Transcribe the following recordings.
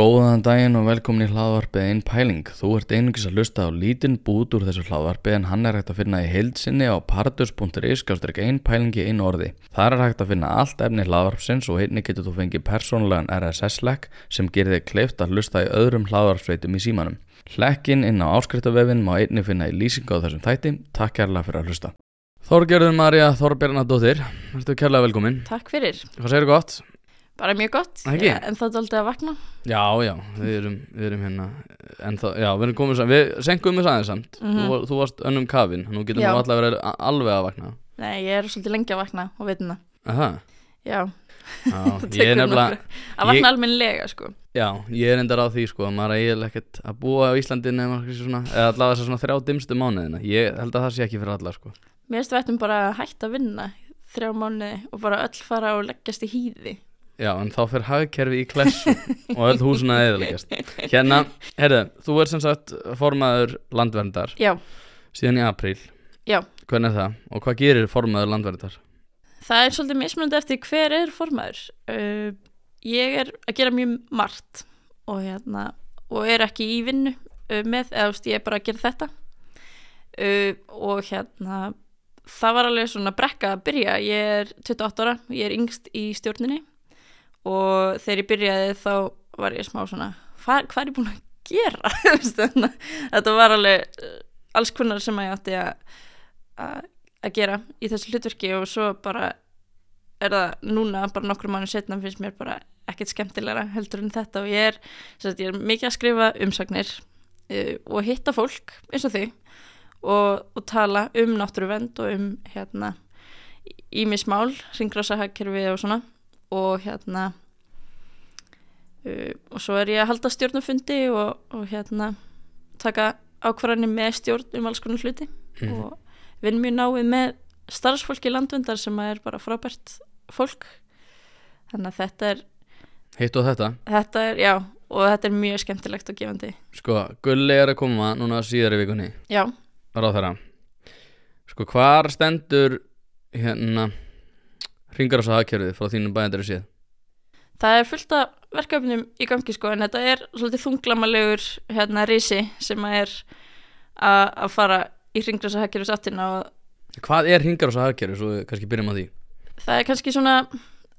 Góðan daginn og velkomin í hlaðvarpið Einn Pæling. Þú ert einungis að lusta á lítinn bút úr þessu hlaðvarpi en hann er hægt að finna í heilsinni á partus.is skástrík einn pæling í einu orði. Það er hægt að finna allt efni hlaðvarpsins og einni getur þú fengið persónulegan RSS-legg sem gerir þig kleift að lusta í öðrum hlaðvarpsveitum í símanum. Hlekkin inn á áskriftarvefin má einni finna í lýsingu á þessum þætti. Takk kærlega fyrir að hlusta. Þorgerður Marja Þorbjarnadóttir, ertu kærlega velkomin. Takk fyrir, Hvað segir gott? Bara mjög gott? Ég- En það er aldrei að vakna. Já, já, við erum, við erum hérna en þá, já, við erum komið saman, við senkum við aðeins samt, Mhm. þú, var- þú varst önnum kafin, nú getum Já. við allavega verið alveg að vakna. Nei, ég er svolítið lengi að vakna og það Aha, Já, já, það ég er nefnilega Að vakna ég- almennilega, sko. Já, ég er endar á því sko að maður er eiginlega ekkert að búa á Íslandi nema kannski svona, eða allavega þess að svona þrjá dimstu mánuðina. Ég held að það sé ekki fyrir alla sko. Mér finnst við ættum bara að hætta að vinna þrjá mánuði og bara öll fara og leggjast í hýði Já, en þá fyrir hagkerfi í klessu og öll húsuna eðalegast Hérna, herðu, þú er sem sagt formaður landverndar Já, síðan í apríl. Já. Hvernig er það? Og hvað gerir formaður landverndar? það er svolítið mismunandi eftir hver er formaður. Uh, Ég er að gera mjög margt og hérna og er ekki í vinnu uh, með, eða þú veist, ég er bara að gera þetta. Uh, og hérna það var alveg svona brekka að byrja. Ég er 28 ára, ég er yngst í stjórninni og þegar ég byrjaði þá var ég smá svona hvað, er ég búin að gera? Þetta var alveg uh, alls kunnar sem ég átti að gera í þessu hlutverki og svo bara er það núna bara nokkru mánu setna finnst mér bara ekkert skemmtilegra heldur en þetta. Og ég er, sagt, ég er mikið að skrifa umsagnir uh, og hitta fólk eins og þig og, og tala um náttúruvend og um hérna ímismál, ringrásahakerfi og svona og hérna uh, og svo er ég að halda stjórnafundi og, og hérna taka ákvarðanir með stjórn um alls konar hluti. Mhm. og vinn mjög náið með starfsfólki landvendar sem er bara frábært fólk. Þannig að þetta er, Hitt og þetta? Þetta er, já og þetta er mjög skemmtilegt og gefandi. Sko, Gulli er að koma núna síðar í vikunni. Já, Ráð þeirra Sko, hvar stendur hérna Ringar á hagkerfið frá þínum bæjandur séð? Það er fullt af verkefnum í gangi sko en þetta er svolítið þunglamalegur hérna risi sem að er að að fara í hringrasa hekjur áttina og Hvað er ringar á hagkerfið, svo kannski byrjum á því. Það er kannski svona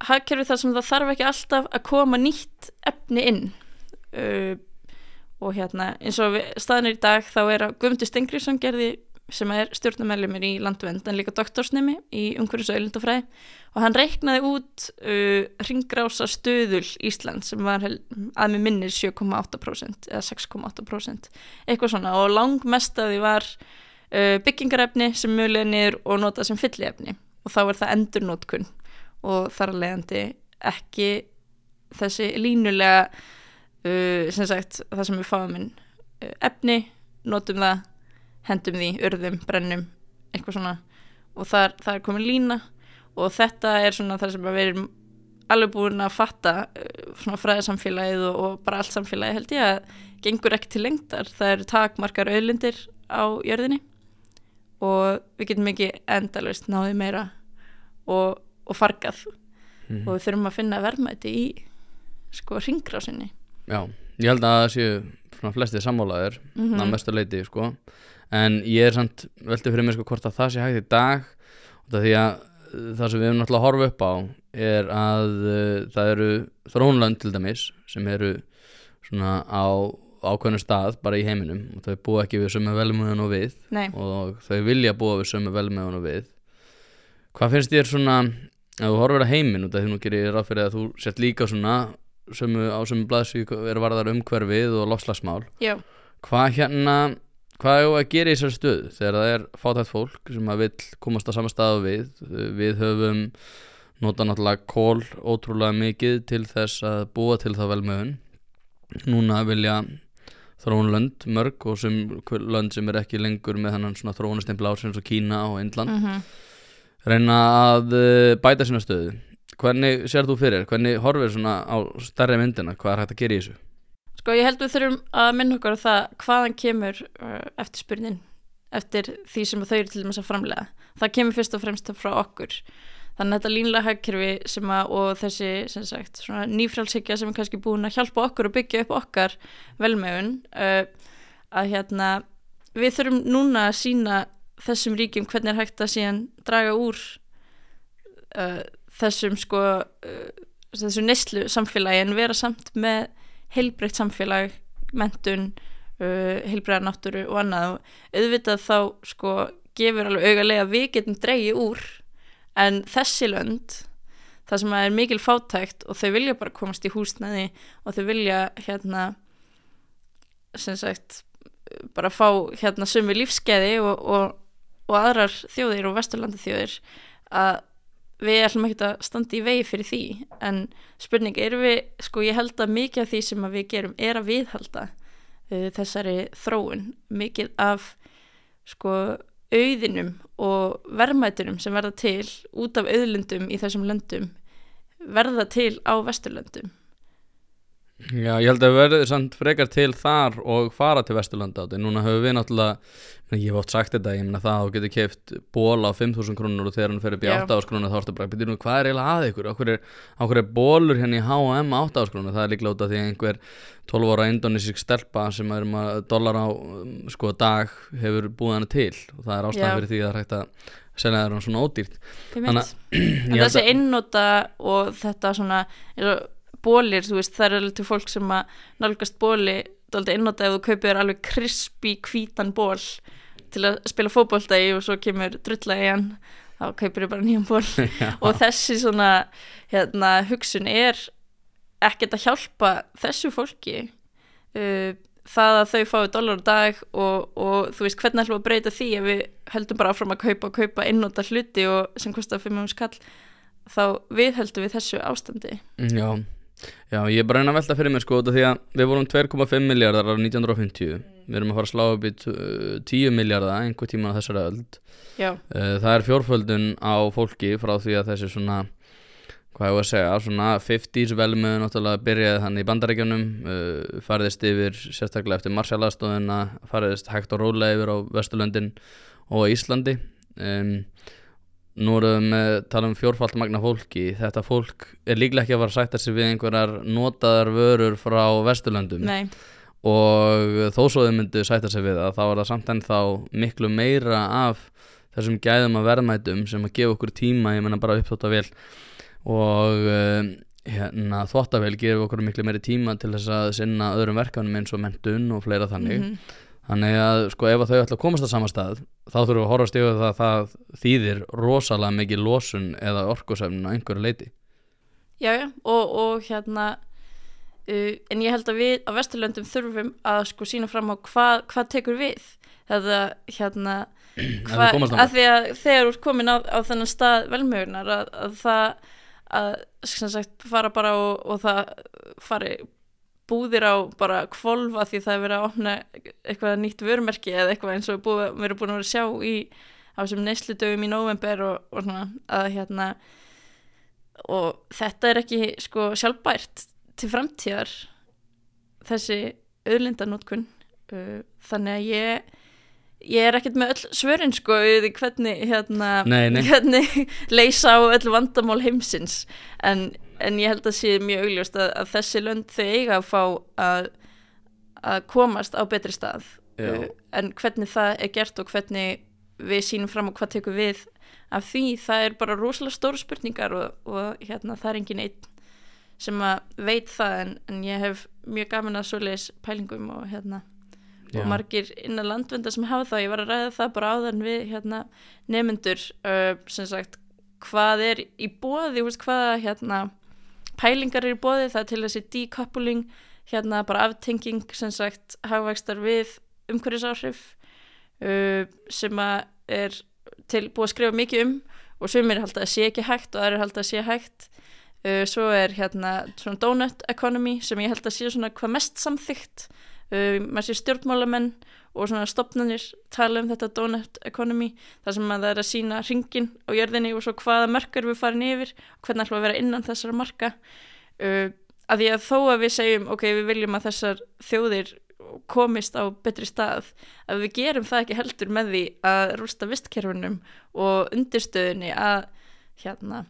hagkerfi þar sem það þarf ekki alltaf að koma nýtt efni inn. Uh, og hérna eins og staðinir í dag þá er að Guðmundur Stengriðsson gerði sem er stjórnumælumir í landvend en líka doktorsnemi í umhverjus og öllindafræði og hann reiknaði út uh, ringrása stöðul Ísland sem var að með minnir 7,8% eða 6,8% eitthvað svona. Og langmest af því var uh, byggingarefni sem mögulega niður og notað sem fylliefni. Og þá er það endurnótkun og þar að leiðandi ekki þessi línulega uh, sem sagt það sem við fáum inn uh, efni, notum það hendum því, urðum, brennum eitthvað svona og þar, þar er komin lína og þetta er svona það sem við erum alveg búin að fatta uh, svona fræðisamfélagið og, og bara allt samfélagið held ég að gengur ekki til lengdar það eru takmarkar auðlindir á jörðinni og við getum ekki endalust náði meira og, og fargað Mhm. og við þurfum að finna verðmæti í sko ringrásinni Já, ég held að það séu svona flestið sammálaðir mm mm. að mestu leiti sko. En ég er samt veltið fyrir mig sko, hvort að það sé hægt í dag. Og það því að uh, það sem við erum náttúrulega að horfa upp á er að uh, það eru þrónlönd til dæmis sem eru svona á ákveðnum stað bara í heiminum. Og þau búa ekki við sömu velmöðun og við. Nei, og þau vilja búa við sömu velmöðun og við. Hvað finnst þér svona ef þú horfir að heimin út af því nú gerir ráð fyrir að þú sett líka svona sömu, á sömu blaðsvík er varðar umhverfið og lofslagsmál hvað hérna hvað er að gera í þessari stöð þegar það er fátætt fólk sem að vill komast á sama stað og við við höfum nota náttúrulega kól ótrúlega mikið til þess að búa til það velmöðun núna vilja þróunlönd mörg og sem lönd sem er ekki lengur með þannig svona þróunastempla ásins og Kína og Indland. Mm reyna að uh, bæta sína stöðu. Hvernig sér þú fyrir, hvernig horfir svona á stærri myndina, hvað er hægt að gera í þessu sko ég held við þurfum að minna okkur á það hvaðan kemur uh, eftir spurnin eftir því sem þau eru til dæmis að framlega það kemur fyrst og fremst frá okkur. Þannig að þetta línlega hagkerfi að og þessi sagt nýfrálshyggja sem er kannski búin að hjálpa okkur að byggja upp okkar velmegun uh, að hérna við þurfum núna að sína þessum ríkjum hvernig er hægt að síðan draga úr uh, þessum sko uh, þessu neyslu samfélagi en vera samt með heilbreytt samfélag, mentun uh, heilbreyða náttúru og annað. Og auðvitað þá sko gefur alveg augalega að við getum dreigið úr en þessi lönd það sem er mikil fátækt og þau vilja bara komast í húsnæði og þau vilja hérna sem sagt bara fá hérna sömu lífskeiði og, og, og aðrar þjóðir og vesturlandi þjóðir að við ætlum ekki að standa í vegi fyrir því. En spurning er við sko ég held að mikið af því sem við gerum er að viðhalda uh, þessari þróun. Mikið af sko auðinum og verðmætunum sem verða til út af auðlundum í þessum löndum verða til á vesturlöndum Já, ég held að við verðum samt frekar til þar og fara til Vesturlanda átti. Núna höfum við náttúrulega, ég hef oft sagt þetta, ég meina það að þú getur keift ból á 5.000 krónur og þegar hann fer upp í Já. 8 áskrónu þá ertu bara, betur nú, hvað er eiginlega að ykkur? Akkur er, er bólur hérna í H&M á 8 áskrónu? Það er líklega út af því að einhver 12 ára indonesísk stelpa sem er um dólar á sko dag hefur búið hana til og það er ástæðan fyrir því að það er hægt að selja þér hann svona ódýrt. Þannig að- þessi að- bólir, þú veist, það er alveg til fólk sem að nálgast bóli dálítið einnota ef þú kaupir alveg krispi hvítan ból til að spila fótbolta í og svo kemur drulla í hann þá kaupir þau bara nýjan ból og þessi svona hérna, hugsun er ekkert að hjálpa þessu fólki uh, það að þau fái dólar á dag og, og þú veist hvernig ætlum við að breyta því ef við höldum bara áfram að kaupa og kaupa einnota hluti og sem kostar 5 skall þá við höldum við þessu ástandi. Já, já, ég er bara reyna að velta fyrir mér sko því að við vorum 2,5 miljardar á 1950 við erum að fara að slá upp í t- uh, 10 miljardar einhver tíma á þessari öld. Já, Uh, það er fjórföldun á fólki frá því að þessi svona hvað ég var að segja, svona 50s velmöðu náttúrulega byrjaði þannig í bandaríkjunum uh, fariðist yfir sérstaklega eftir Marshall-aðstofuna fariðist hægt og rólega yfir á Vesturlöndin og Íslandi. Um, nú erum við með tala um fjórfald magna fólki. Þetta fólk er líklega ekki að fara að sætta sig við einhverjar notaðar vörur frá Vesturlöndum. Nei, og þó svo þau myndu sætta sig við það þá er það samt enn þá miklu meira af þessum gæðum að verðmætum sem að gefa okkur tíma, ég menna bara uppþóttavél og um, hérna, þvóttavél gefur okkur miklu meiri tíma til þess að sinna öðrum verkanum eins og mentun og fleira þannig. Mhm, þannig að sko ef að þau ætla að komast að sama stað þá þurfum við að horfast yfir það að það þýðir rosalega mikið losun eða orkusefnin á einhverju leiti já, já og, og hérna uh, en ég held að við á Vesturlöndum þurfum að sko sína fram á hvað hva tekur við. Þetta hérna hva, að því að þegar þú ert komin á, á þennan stað velmögunar að, að það að sem sagt fara bara og, og það fari búðir á bara kvolfa því það er verið að opna eitthvað nýtt vörumerki eða eitthvað eins og búið, við erum búin að vera að sjá í á þessum neysludögum í november og, og svona að hérna og þetta er ekki sko sjálfbært til framtíðar þessi auðlindanótkun uh, þannig að ég ég er ekkert með öll svörin sko við hvernig hérna Nei, nei. hvernig leysa á öll vandamál heimsins en, en ég held að sé mjög augljóst að, að þessi lönd þau eiga að fá að, að komast á betri stað Já. uh, en hvernig það er gert og hvernig við sínum fram og hvað tekur við af því það er bara rosalega stóru spurningar og, og hérna það er engin einn sem að veit það en, en ég hef mjög gaman að svoleiðis pælingum og hérna Já. og margir innan landvenda sem hafa það ég var að ræða það bara áðan við hérna, nefnendur uh, sem sagt hvað er í bóði hvaða hérna, pælingar er í bóði það er til þessi decoupling hérna bara aftenging sem sagt hagvægstar við umhverfisáhrif uh, sem er til búið að skrifa mikið um og sumir halda að sé ekki hægt og aðrir halda að sé hægt. Uh, svo er hérna svona donut economy sem ég held að sé svona hvað mest samþygt uh, maður sé stjórnmálamenn og svona stopnarnir tala um þetta donut economy þar sem að það er að sína ringin á jörðinni og svo hvaða mörkar við farin yfir og hvernig ætlum við að vera innan þessara marka. Uh, að því að þó að við segjum ok, við viljum að þessar þjóðir komist á betri stað að við gerum það ekki heldur með því að rústa vistkerfunum og undirstöðunni að hérna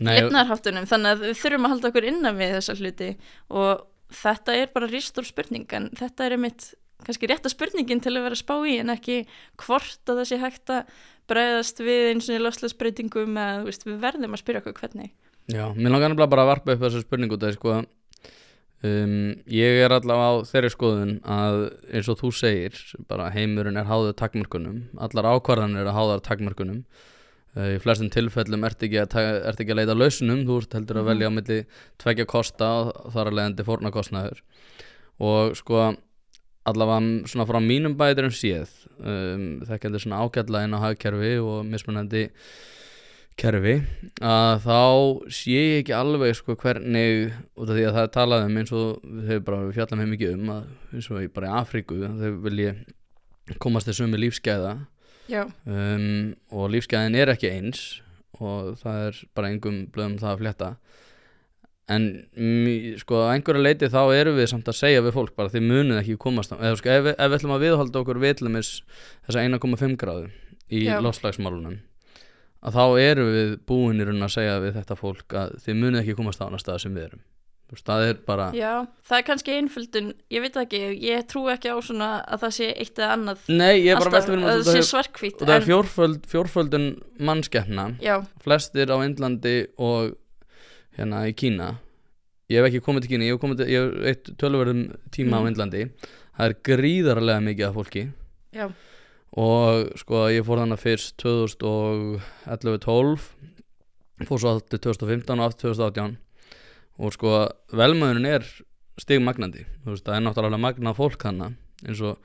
Nei, lifnarháttunum þannig að við þurfum að halda okkur innan við þessa hluti og þetta er bara ristur spurning en þetta er einmitt kannski rétta spurningin til að vera að spá í en ekki hvort að það sé hægt að bregðast við eins og í loslasbreytingum eða veist, við verðum að spyrja okkur hvernig. Já, mér langar nefnilega bara að varpa upp þessu spurningu af því, sko. Um, ég er allavega á þeirri skoðun að eins og þú segir bara heimurinn er háður takmörkunum allar ákvarðanir eru háðar takmörkunum í flestum tilfellum ert ekki, að, ert ekki að leita lausnum þú ert heldur að Mhm. velja á milli tveggja kosta og þar að leiðandi fórnarkostnaður og sko allavega svona frá mínum bæturum séð um, þekkjandi svona ágætla inn á hagkerfi og mismunandi kerfi að þá sé ég ekki alveg sko hvernig út af því að það er talað um eins og hefur bara við fjallum heim mikið um að eins og í bara í Afríku að þau vilji komast sömu lífsgæða Já, um, og lífsgæðin er ekki eins og það er bara engum blöðum það að flétta. En sko að einhverja leiti þá erum við samt að segja við fólk bara þið munið ekki komast á eða sko ef, ef við ætlum að viðhalda okkur vitlumis þessa 1,5 gráðu í Já. lofslagsmálunum að þá erum við búinir að segja við þetta fólk að þið munið ekki komast á hana stað sem við erum veist, það er bara já, það er kannski einföldun ég veit ekki, ég trú ekki á svona að það sé eitt eða annað. Nei, ég er bara velta fyrir að það sé og svarkvít það er fjórföld, fjórföldun mannskeppna flestir á Indlandi og hérna í Kína. Ég hef ekki komið til Kína, ég hef komið til ég hef eitt tölverðum tíma á Mm. Indlandi. Það er gríðarlega mikið af fólki. Já, og sko ég fór þannig fyrst 2011-12 fór svo aftur 2015 og aftur 2018 og sko velmöðunin er stigmagnandi. Þú veist það er náttúrulega magnað fólk þannig eins og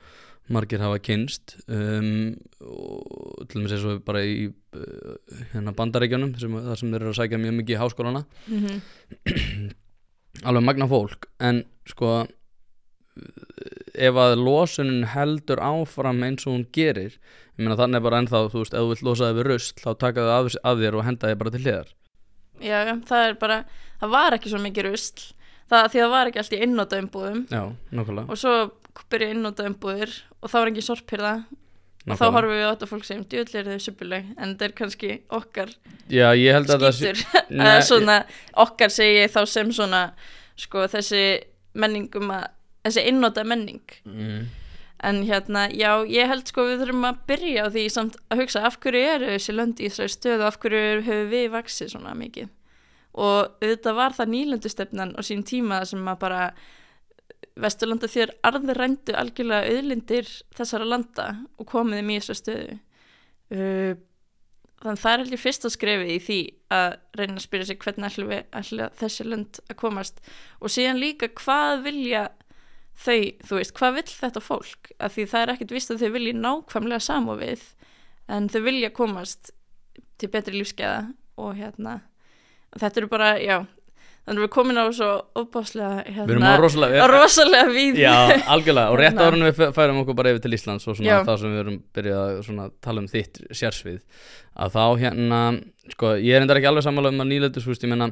margir hafa kynst um, og til dæmis eins og bara í uh, hérna bandaríkjunum sem, þar sem þeir eru að sækja mjög mikið í háskólana. Mm alveg magnað fólk. En sko ef að losunin heldur áfram eins og hún gerir ég meina þannig bara ennþá, þú veist, ef þú vilt losa þig við rusl þá taka þau af, af þér og henda þig bara til hliðar já, það er bara það var ekki svo mikið rusl. Það, því það var ekki allt í einnóta umbúðum já, nákvæmlega, og svo byrja einnóta umbúðir og þá var ekki sorphyrða og þá horfum við á þetta fólk sem djúðlega er þau suppuleg en þetta er kannski okkar já, ég held að það skýtur. Nei, eða svona okkar segi þá sem svona sko þessi menningum að þessi einnóta menning mm, en hérna, já, ég held sko við þurfum að byrja á því samt að hugsa af hverju eru þessi lönd í þessari stöðu af hverju höfum við vaksið svona mikið? Og þetta var það nýlendustefnan á sín tíma sem að bara Vesturlanda þér arðrændu algjörlega auðlindir þessara landa og komið þeim í þessari stöðu. Uh, þannig það er held ég fyrst að skrefi í því að reyna að spyrja sig hvernig ætlum við ætla þessi lönd að komast? Og síðan líka hvað vilja þau, þú veist, hvað vill þetta fólk? Af því það er ekkert vist að þau vilja nákvæmlega samofið en þau vilja komast til betri lífskeiða og hérna. Þetta eru bara, já þannig að við komin á svo opáslega hérna, við erum á rosalega rosalega víð. Já, algjörlega, og rétt Hérna. árunum við færum okkur bara yfir til Íslands og svona það sem við erum byrjað að tala um þitt sérsvið að þá hérna, sko, ég er endar ekki alveg sammála um að nýleitus, þú veist, ég menna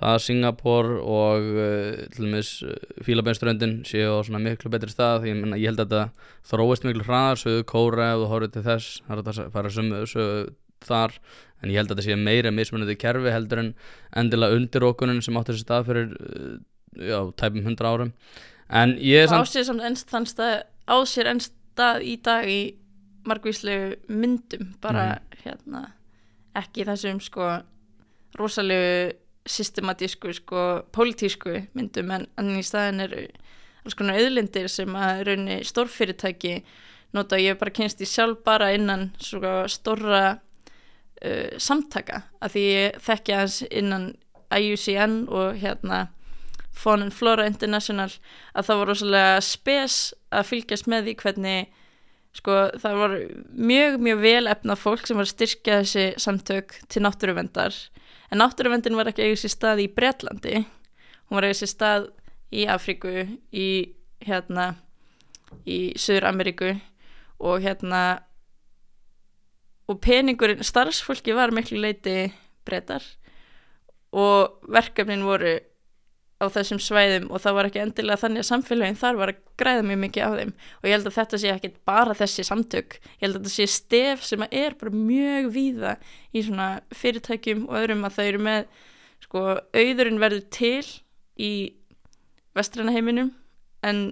það að Singapore og uh, til dæmis uh, Fílabænströndin séu á svona miklu betri stað, ég menna, ég held að þetta þróist miklu hraðar, sögðu Kóra ef þú horfið til þess, það er að fara sömu sögðu þar, en ég held að þetta sé meira mismunandi kerfi heldur en endilega undir okkunin sem átti þessi stað fyrir uh, já, tæpum hundra árum en ég er samt sér samt ennst þann stað á sér ennst stað í dag í margvíslegu myndum bara Mhm. hérna ekki þessum sko rosalegu systematísku sko pólitísku myndum en, en í staðin eru alls konar auðlindir sem að raunni stórfyrirtæki nota ég bara kynst í sjálf bara innan svona stórra uh, samtaka að því ég þekki aðeins innan IUCN og hérna Fawn and Flora International að það var rosalega spes að fylgjast með því hvernig sko það var mjög mjög vel efnað fólk sem var að styrkja þessi samtök til náttúruvendar en náttúruvendin var ekki eigið sér stað í Bretlandi hún var eigið sér stað í Afríku í hérna í Suður Ameríku og hérna og peningurinn starfsfólki var miklu leiti brettar og verkefnin voru á þessum svæðum og það var ekki endilega þannig að samfélagin þar var að græða mjög mikið á þeim. Og ég held að þetta sé ekki bara þessi samtök. Ég held að þetta sé stef sem er bara mjög víða í svona fyrirtækjum og öðrum að þau eru með sko auðurinn verður til í vestræna heiminum en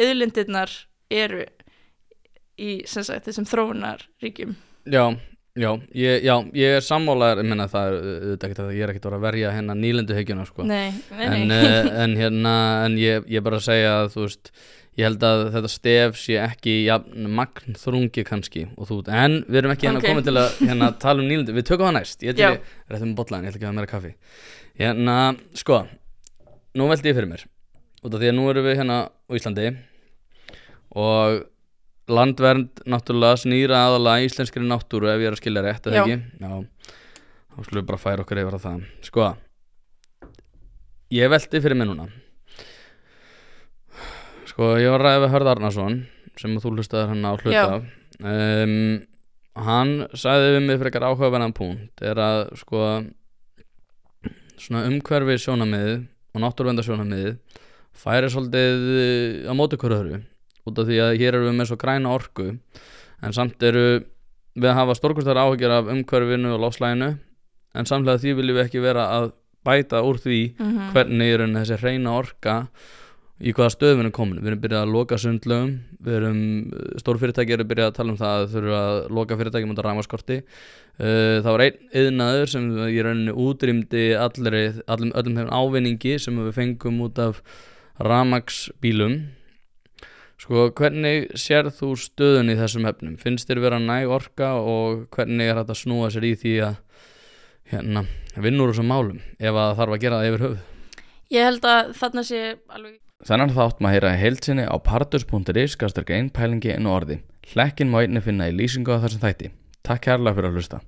auðlindirnar eru í sagt þessum þróunar ríkjum Já, já, ég, já, ég er sammálaður, ég menna það er auðvitað ekkert að ég er ekkert að verja hérna nýlendu hyggjuna sko. Nei, nei, en, nei. uh, en hérna, en ég, ég bara að segja að þú veist, ég held að þetta stef sé ekki jafn magn þrungi kannski og þú, en við erum ekki hérna Ok. komin til að hérna, tala um nýlendu, við tökum það næst, ég Já. til ég, réttum með bollan, ég ætla ekki að hafa meira kaffi hérna, sko nú veldi ég fyrir mér, út af því að nú erum við hérna á Íslandi og landvernd náttúrulega snýra aðalega íslenskri náttúru ef ég er að skilja rétt, eða ekki? Já, þá skulum við bara færa okkur yfir á það. Sko, ég veldi fyrir mig núna. Sko, ég var að ræða við Hörð Arnason sem þú hlustaðir hann á hluta um, Hann sagði við mig frekar áhugaverðan punkt er að sko svona umhverfi sjónamiði og náttúruvenda sjónamiði færi svolítið á móti hverju út af því að hér erum við með svo græna orku en samt eru við að hafa stórkostar áhyggjur af umhverfinu og lofslæginu en samlega því viljum við ekki vera að bæta úr því Mhm. hvernig er þessi reyna orka í hvaða stöðum við erum komin. Við erum byrjað að loka sundlögum við erum, stór fyrirtæki eru byrjað að tala um það að þurfa að loka fyrirtæki mútið rámaskorti uh, það var einn yðnaður sem í rauninni útrýmdi allri, allum, öllum þeim ávinningi sem við fengum út af ramagsbílum sko hvernig sér þú stöðun í þessum efnum finnst þér vera næg orka og hvernig er þetta að snúa sér í því að hérna, vinnur þessum málum ef að það þarf að gera það yfir höfuð Ég held að þarna sé alveg Þennan þátt maður heyra í heilsinni á partus.is gastur einn pælingi einu orði. Hlekkin má einni finna í lýsingu á þessum þætti. Takk kærlega fyrir að hlusta.